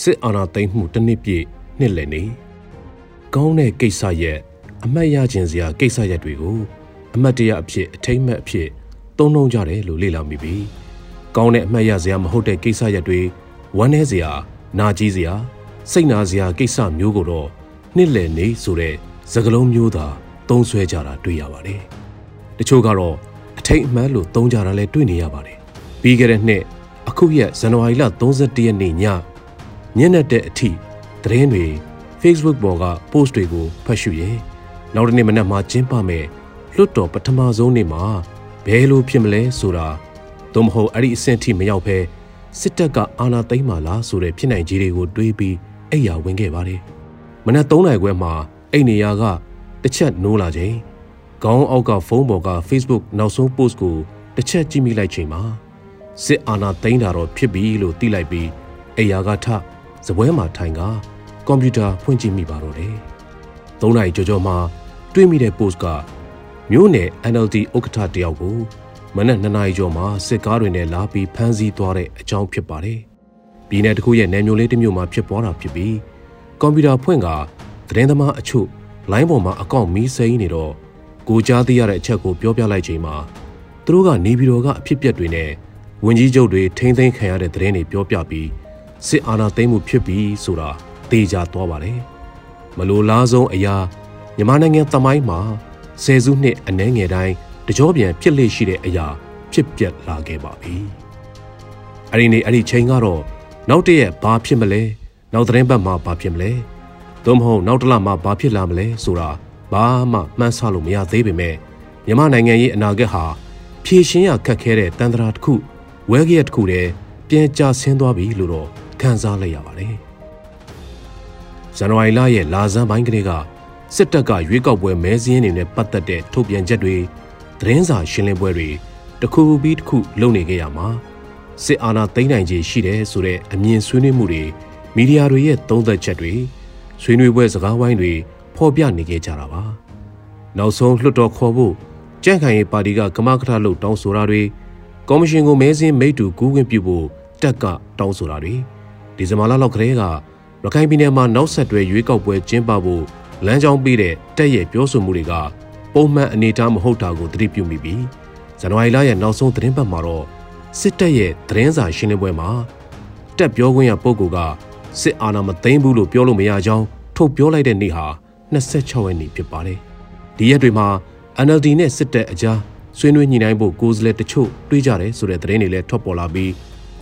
စစ်အာဏာသိမ်းမှုတစ်နှစ်ပြည့်နှစ်လည်နေကောင်းတဲ့ကိစ္စရဲ့အမှတ်ရခြင်းစရာကိစ္စရက်တွေကိုအမှတ်တရအဖြစ်အထိမ့်မဲ့အဖြစ်သုံးနှုံကြတယ်လို့လေ့လာမိပြီ။ကောင်းတဲ့အမှတ်ရစရာမဟုတ်တဲ့ကိစ္စရက်တွေဝမ်းနည်းစရာနာကျည်းစရာစိတ်နာစရာကိစ္စမျိုးကိုတော့နှစ်လည်နေဆိုတဲ့စကလုံးမျိုးသာသုံးဆွဲကြတာတွေ့ရပါတယ်။တချို့ကတော့အထိတ်အမှတ်လို့သုံးကြတာလည်းတွေ့နေရပါတယ်။ပြီးခဲ့တဲ့နှစ်အခုရက်ဇန်နဝါရီလ31ရက်နေ့ည ညနေတဲ့အထိသတင်းတွေ Facebook ပေါ်က post တွေကိုဖတ်ရှုရင်နောက်တစ်နေ့မနက်မှာကျင်းပမယ်လွတ်တော်ပထမဆုံးနေ့မှာဘယ်လိုဖြစ်မလဲဆိုတာသို့မဟုတ်အဲ့ဒီအဆင့်ထိမရောက်ဘဲစစ်တပ်ကအာဏာသိမ်းမှလားဆိုတဲ့ဖြစ်နိုင်ခြေတွေကိုတွေးပြီးအိယာဝင်ခဲ့ပါတယ်။မနက်3နာရီခွဲမှာအဲ့နေရာကတစ်ချက်နိုးလာချိန်ခေါင်းအောက်ကဖုန်းပေါ်က Facebook နောက်ဆုံး post ကိုတစ်ချက်ကြည့်မိလိုက်ချိန်မှာစစ်အာဏာသိမ်းတာတော့ဖြစ်ပြီလို့သိလိုက်ပြီးအိယာကထ စပွဲမှာထိုင်ကကွန်ပျူတာဖွင့်ကြည့်မိပါတော့တယ်။၃နာရီကျော်ကျော်မှတွေးမိတဲ့ post ကမြို့နယ် NLD ဥက္ကဋ္ဌတယောက်ကိုမနက်2နာရီကျော်မှစစ်ကားတွေနဲ့လာပြီးဖမ်းဆီးသွားတဲ့အကြောင်းဖြစ်ပါတယ်။ပြည်내တစ်ခုရဲ့နယ်မြို့လေးတစ်မြို့မှာဖြစ်ပွားတာဖြစ်ပြီးကွန်ပျူတာဖွင့်ကသတင်းသမားအချို့လိုင်းပေါ်မှာအကောင့်မီးစိမ်းနေတော့ကိုကြားသိရတဲ့အချက်ကိုပြောပြလိုက်ချိန်မှာသူတို့ကနေပြည်တော်ကအဖြစ်ပြက်တွေနဲ့ဝင်ကြီးချုပ်တွေထိမ့်သိမ်းခံရတဲ့သတင်းတွေပြောပြပြီး စစ်အာဏာသိမ်းမှုဖြစ်ပြီးဆိုတာသေချာသွားပါတယ်။မလိုလားဆုံးအရာမြန်မာနိုင်ငံသမိုင်းမှာဆယ်စုနှစ်အနည်းငယ်တိုင်းတကြောပြန်ဖြစ်လေရှိတဲ့အရာဖြစ်ပျက်လာခဲ့ပါပြီ။အဲ့ဒီနေ့အဲ့ဒီချိန်ကတော့နောက်တည့်ရက်ဘာဖြစ်မလဲနောက်သတင်းပတ်မှာဘာဖြစ်မလဲသို့မဟုတ်နောက်တစ်လမှာဘာဖြစ်လာမလဲဆိုတာဘာမှမှန်းဆလို့မရသေးပေမဲ့မြန်မာနိုင်ငံရဲ့အနာဂတ်ဟာဖြည့်ရှင်းရခက်ခဲတဲ့တန်ត្រာတစ်ခုဝဲကရက်တစ်ခုတည်းပြန်ကျဆင်းသွားပြီလို့တော့ ခန်းစားလိုက်ရပါတယ်။ဇန်နဝါရီလရဲ့လာဇန်ပိုင်းကလေးကစစ်တပ်ကရွေးကောက်ပွဲမဲစင်းတွေနဲ့ပတ်သက်တဲ့ထုတ်ပြန်ချက်တွေသတင်းစာရှင်းလင်းပွဲတွေတစ်ခုပြီးတစ်ခုလုပ်နေကြရမှာစစ်အာဏာသိမ်းနိုင်ခြေရှိတယ်ဆိုတဲ့အမြင်ဆွေးနွေးမှုတွေမီဒီယာတွေရဲ့သုံးသပ်ချက်တွေဆွေးနွေးပွဲစကားဝိုင်းတွေဖော်ပြနေကြကြတာပါနောက်ဆုံးလွှတ်တော်ခေါ်ဖို့ကြန့်ခိုင်ရေးပါတီကကမကထလုပ်တောင်းဆိုတာတွေကော်မရှင်ကိုမဲစင်းမိတ်တူကူးခွင့်ပြုဖို့တက်ကတောင်းဆိုတာတွေ ဒီဇင်ဘာလလောက်ကလေးကရခိုင်ပြည်နယ်မှာနောက်ဆက်တွဲရွေးကောက်ပွဲကျင်းပဖို့လမ်းကြောင်းပေးတဲ့တက်ရဲ့ပြောဆိုမှုတွေကပုံမှန်အနေအထားမဟုတ်တာကိုသတိပြုမိပြီးဇန်နဝါရီလရဲ့နောက်ဆုံးသတင်းပတ်မှာတော့စစ်တပ်ရဲ့သတင်းစာရှင်းလင်းပွဲမှာတက်ပြောခွင့်ရပုဂ္ဂိုလ်ကစစ်အာဏာမသိမ်းဘူးလို့ပြောလို့မရကြောင်းထုတ်ပြောလိုက်တဲ့နေ့ဟာ26ရက်နေ့ဖြစ်ပါတယ်။ဒီရက်တွေမှာ NLD နဲ့စစ်တပ်အကြားဆွေးနွေးညှိနှိုင်းဖို့ကိုယ်စားလှယ်တချို့တွေးကြတယ်ဆိုတဲ့သတင်းတွေလည်းထွက်ပေါ်လာပြီး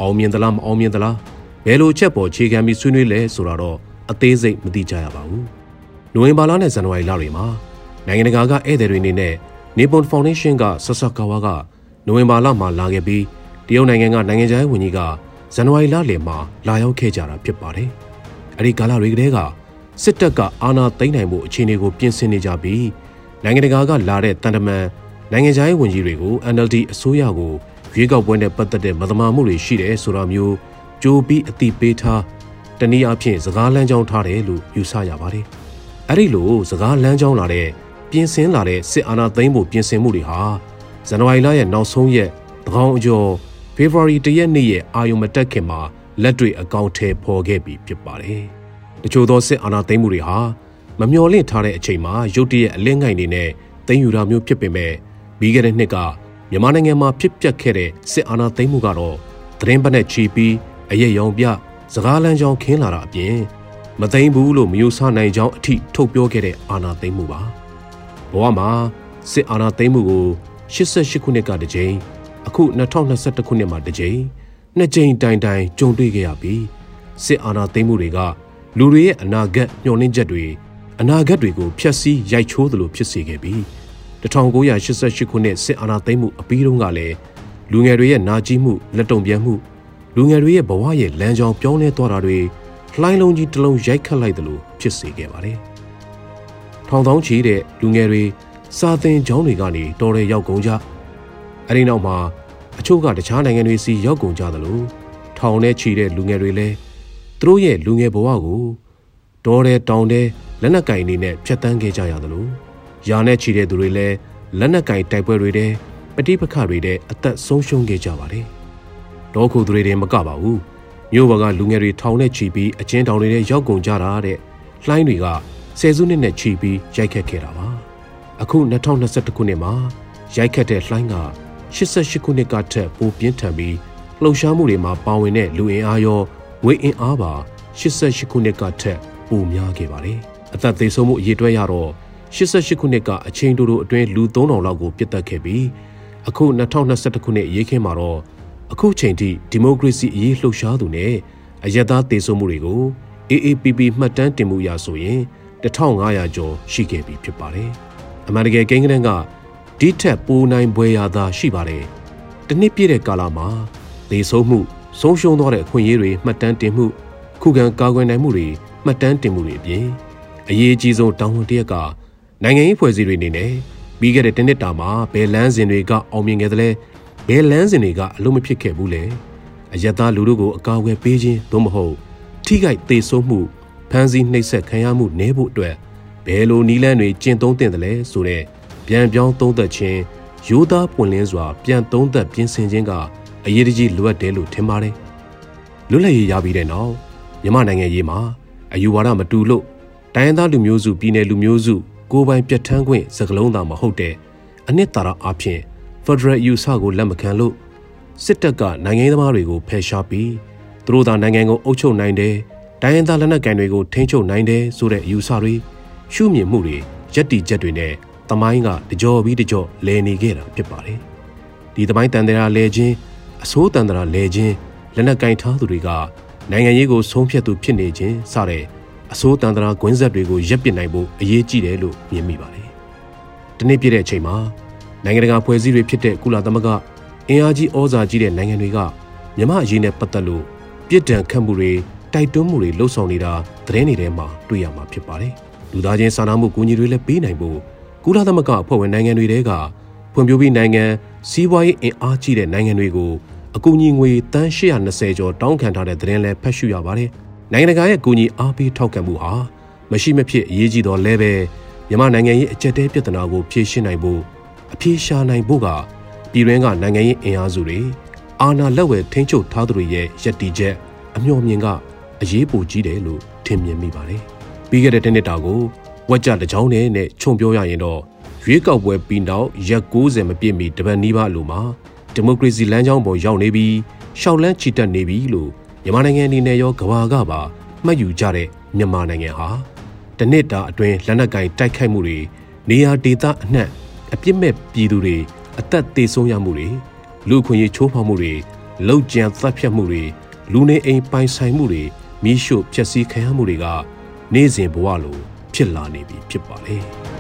အောင်မြင်သလားမအောင်မြင်သလား ဘယ်လိုချက်ပေါ်ခြေခံပြီးဆွေးနွေးလဲဆိုတာတော့အသေးစိတ်မသိကြရပါဘူး။နိုဝင်ဘာလနဲ့ဇန်နဝါရီလတွေမှာနိုင်ငံတကာကဧည့်သည်တွေအနေနဲ့ Nippon Foundation ကဆဆကာဝါကနိုဝင်ဘာလမှာလာခဲ့ပြီးတရုတ်နိုင်ငံကနိုင်ငံခြားရေးဝန်ကြီးကဇန်နဝါရီလလယ်မှာလာရောက်ခဲ့ကြတာဖြစ်ပါတယ်။အဲဒီကာလတွေကတည်းကစစ်တပ်ကအာဏာသိမ်းနိုင်မှုအခြေအနေကိုပြင်ဆင်နေကြပြီးနိုင်ငံတကာကလာတဲ့တန်တမန်နိုင်ငံခြားရေးဝန်ကြီးတွေကို NLD အစိုးရကိုရွေးကောက်ပွဲနဲ့ပတ်သက်တဲ့မသမာမှုတွေရှိတယ်ဆိုတာမျိုး ကြိုးပြီးအတိပေးထားတနည်းအားဖြင့်စကားလမ်းကြောင်းထားတယ်လို့ယူဆရပါတယ်။အဲ့ဒီလိုစကားလမ်းကြောင်းလာတဲ့ပြင်ဆင်လာတဲ့စစ်အာဏာသိမ်းဖို့ပြင်ဆင်မှုတွေဟာဇန်နဝါရီလရဲ့နောက်ဆုံးရက်သကောင်အကျော်ဖေဖော်ဝါရီတရက်နေ့ရဲ့အာယုံမတက်ခင်မှာလက်တွေ့အကောင့်ထဲပေါ်ခဲ့ပြီဖြစ်ပါတယ်။တချို့သောစစ်အာဏာသိမ်းမှုတွေဟာမမျှော်လင့်ထားတဲ့အချိန်မှာရုတ်တရက်အလင်းငိုင်နေနဲ့သိမ်းယူတာမျိုးဖြစ်ပေမဲ့ပြီးခဲ့တဲ့နှစ်ကမြန်မာနိုင်ငံမှာဖြစ်ပျက်ခဲ့တဲ့စစ်အာဏာသိမ်းမှုကတော့သတင်းပတ်နဲ့ချီပြီး အရက်ရောင်ပြစကားလမ်းကြောင်းခင်းလာတာအပြင်မသိမ်းဘူးလို့မယိုဆနိုင်ကြောင်းအထိထုတ်ပြောခဲ့တဲ့အာဏာသိမ်းမှုပါဘဝမှာစစ်အာဏာသိမ်းမှုကို88ခုနှစ်ကတစ်ကြိမ်အခု2021ခုနှစ်မှာတစ်ကြိမ်နှစ်ကြိမ်တိုင်တိုင်ကြုံတွေ့ခဲ့ရပြီးစစ်အာဏာသိမ်းမှုတွေကလူတွေရဲ့အနာဂတ်ညှော်နှင်းချက်တွေအနာဂတ်တွေကိုဖျက်ဆီးရိုက်ချိုးသလိုဖြစ်စေခဲ့ပြီး1988ခုနှစ်စစ်အာဏာသိမ်းမှုအပြီးတုန်းကလည်းလူငယ်တွေရဲ့နာကျင်မှုလက်တုံပြန်မှု လူငယ်တွေရဲ့ဘဝရဲ့လမ်းကြောင်းပြောင်းလဲသွားတာတွေလှိုင်းလုံးကြီးတစ်လုံးရိုက်ခတ်လိုက်သလိုဖြစ်စေခဲ့ပါတယ်။ထောင်ထောင်ချီတဲ့လူငယ်တွေစာသင်ကျောင်းတွေကနေတော်ရဲရောက်ကုန်ကြ။အဲဒီနောက်မှာအချို့ကတခြားနိုင်ငံတွေစီရောက်ကုန်ကြသလိုထောင်ထဲချီတဲ့လူငယ်တွေလည်းသူတို့ရဲ့လူငယ်ဘဝကိုတော်ရဲတောင်တဲလက်နက်ကင်နေနဲ့ဖျက်ဆီးခဲ့ကြရသလိုယာနဲ့ချီတဲ့သူတွေလည်းလက်နက်ကင်တိုက်ပွဲတွေတဲ့ပဋိပက္ခတွေတဲ့အသက်ဆုံးရှုံးခဲ့ကြပါတယ်။ ဒေါခုသူတွေတင်မကပါဘူးမြို့ဘကလူငယ်တွေထောင်နဲ့ချီပြီးအကျဉ်းထောင်တွေထဲရောက်ကုန်ကြတာတဲ့လှိုင်းတွေကဆယ်စုနှစ်နဲ့ချီပြီးရိုက်ခတ်ခဲ့တာပါအခု2021ခုနှစ်မှာရိုက်ခတ်တဲ့လှိုင်းက88ခုနှစ်ကထက်ပိုပြင်းထန်ပြီးလှုပ်ရှားမှုတွေမှာပါဝင်တဲ့လူအင်အားရောငွေအင်အားပါ88ခုနှစ်ကထက်ပိုများခဲ့ပါတယ်အသက်သေဆုံးမှုအရေးတွက်ရတော့88ခုနှစ်ကအချိန်တိုတိုအတွင်းလူ3000လောက်ကိုပြစ်တက်ခဲ့ပြီးအခု2021ခုနှစ်အရေးခင်းမှာတော့ အခုချိန်ထိဒီမိုကရေစီအရေးလှုပ်ရှားသူနဲ့အယက်သားသေဆုံးမှုတွေကို AAPP မှတ်တမ်းတင်မှုရဆိုရင်1500ကျော်ရှိခဲ့ပြီဖြစ်ပါတယ်။အမှန်တကယ်ကိန်းကနန်းကဒီထက်ပိုနိုင်ပွဲရသာရှိပါတယ်။တနစ်ပြည့်တဲ့ကာလမှာသေဆုံးမှုဆုံးရှုံးသွားတဲ့အခွင့်အရေးတွေမှတ်တမ်းတင်မှုခုခံကာကွယ်နိုင်မှုတွေမှတ်တမ်းတင်မှုတွေအပြင်အရေးအကြီးဆုံးတောင်းဝန်တရက်ကနိုင်ငံရေးဖွဲ့စည်းတွေအနေနဲ့ပြီးခဲ့တဲ့တနစ်တာမှာဘယ်လန်းစဉ်တွေကအောင်မြင်ခဲ့သလဲ ဘယ်လန်းစဉ်တွေကအလုံးမဖြစ်ခဲ့ဘူးလဲအယက်သားလူတို့ကိုအကာအကွယ်ပေးခြင်းသို့မဟုတ်ထိခိုက်သေဆုံးမှုဖမ်းဆီးနှိပ်စက်ခံရမှုနည်းဖို့အတွက်ဘယ်လိုနည်းလမ်းတွေကျင့်သုံးသင့်တယ်လဲဆိုတဲ့ပြန်ပြောင်းသုံးသက်ခြင်းရိုးသားပွင့်လင်းစွာပြန်သုံးသက်ပြင်ဆင်ခြင်းကအရေးတကြီးလိုအပ်တယ်လို့ထင်ပါတယ်လွတ်လပ်ရေးရပြီးတဲ့နောက်မြန်မာနိုင်ငံရေးမှာအယူဝါဒမတူလို့တိုင်းရင်းသားလူမျိုးစုပြည်နယ်လူမျိုးစုကိုယ်ပိုင်ပြဋ္ဌာန်းခွင့်စကလုံးသာမဟုတ်တဲ့အနှစ်သာရအဖြစ် Federal ယူဆကိုလက်မခံလို့စစ်တပ်ကနိုင်ငံရေးသမားတွေကိုဖယ်ရှားပြီးသူတို့သာနိုင်ငံကိုအုပ်ချုပ်နိုင်တယ်တိုင်းရင်းသားလက်နက်ကိုင်တွေကိုထိန်းချုပ်နိုင်တယ်ဆိုတဲ့အယူဆတွေရှုမြင်မှုတွေယက်တီချက်တွေနဲ့တမိုင်းကတကြောပြီးတကြောလဲနေခဲ့တာဖြစ်ပါတယ်ဒီတမိုင်းတန်တရာလဲခြင်းအစိုးတန်တရာလဲခြင်းလက်နက်ကင်ထားသူတွေကနိုင်ငံရေးကိုဆုံးဖြတ်သူဖြစ်နေခြင်းစတဲ့အစိုးတန်တရာကွင်းဆက်တွေကိုရပ်ပစ်နိုင်ဖို့အရေးကြီးတယ်လို့မြင်မိပါတယ်ဒီနေ့ပြည့်တဲ့အချိန်မှာ နိုင်ငံတကာဖွဲ့စည်းတွေဖြစ်တဲ့ကုလသမဂ္ဂအင်အားကြီးဩဇာကြီးတဲ့နိုင်ငံတွေကမြမအရေးနဲ့ပတ်သက်လို့ပြစ်ဒဏ်ခတ်မှုတွေတိုက်တွန်းမှုတွေလှုံ့ဆော်နေတာသတင်းတွေထဲမှာတွေ့ရမှာဖြစ်ပါတယ်။လူသားချင်းစာနာမှုကူညီတွေလည်းပေးနိုင်ဖို့ကုလသမဂ္ဂအဖွဲ့ဝင်နိုင်ငံတွေတဲကဖွံ့ဖြိုးပြီးနိုင်ငံစီးပွားရေးအင်အားကြီးတဲ့နိုင်ငံတွေကိုအကူအညီငွေတန်း820ကျော်တောင်းခံထားတဲ့သတင်းလည်းဖတ်ရှုရပါတယ်။နိုင်ငံတကာရဲ့အကူအညီအားပေးထောက်ခံမှုဟာမရှိမဖြစ်အရေးကြီးတော့လဲပဲမြန်မာနိုင်ငံရဲ့အကြက်တဲပြဿနာကိုဖြေရှင်းနိုင်ဖို့ အပြေရှာနိုင်ဖို့ကပြည်တွင်းကနိုင်ငံရေးအင်အားစုတွေအာဏာလက်ဝဲထိန်းချုပ်ထားသူတွေရဲ့ယက်တီချက်အမျှော်မြင်ကအရေးပိုကြီးတယ်လို့ထင်မြင်မိပါတယ်။ပြီးခဲ့တဲ့တနှစ်တာကိုဝက်ကြတကြောင်းနဲ့နဲ့ခြုံပြောရရင်တော့ရွေးကောက်ပွဲပြီးနောက်ရက်90မပြည့်မီတပတ်နီးပါးလိုမှာဒီမိုကရေစီလမ်းကြောင်းပေါ်ရောက်နေပြီးရှောက်လန်းချီတက်နေပြီလို့မြန်မာနိုင်ငံအနေနဲ့ရောကဘာကပါမှတ်ယူကြတဲ့မြန်မာနိုင်ငံဟာတနစ်တာအတွင်းလက်နက်ကင်တိုက်ခိုက်မှုတွေနေရာဒေသအနှံ့ အပြစ်မဲ့ပြည်သူတွေအသက်သေဆုံးရမှုတွေလူခွင့်ရေးချိုးဖောက်မှုတွေလောက်ကျန်သတ်ဖြတ်မှုတွေလူနေအိမ်ပိုင်ဆိုင်မှုတွေမိရှို့ဖျက်ဆီးခံရမှုတွေကနေ့စဉ်ဘဝလိုဖြစ်လာနေပြီဖြစ်ပါလေ။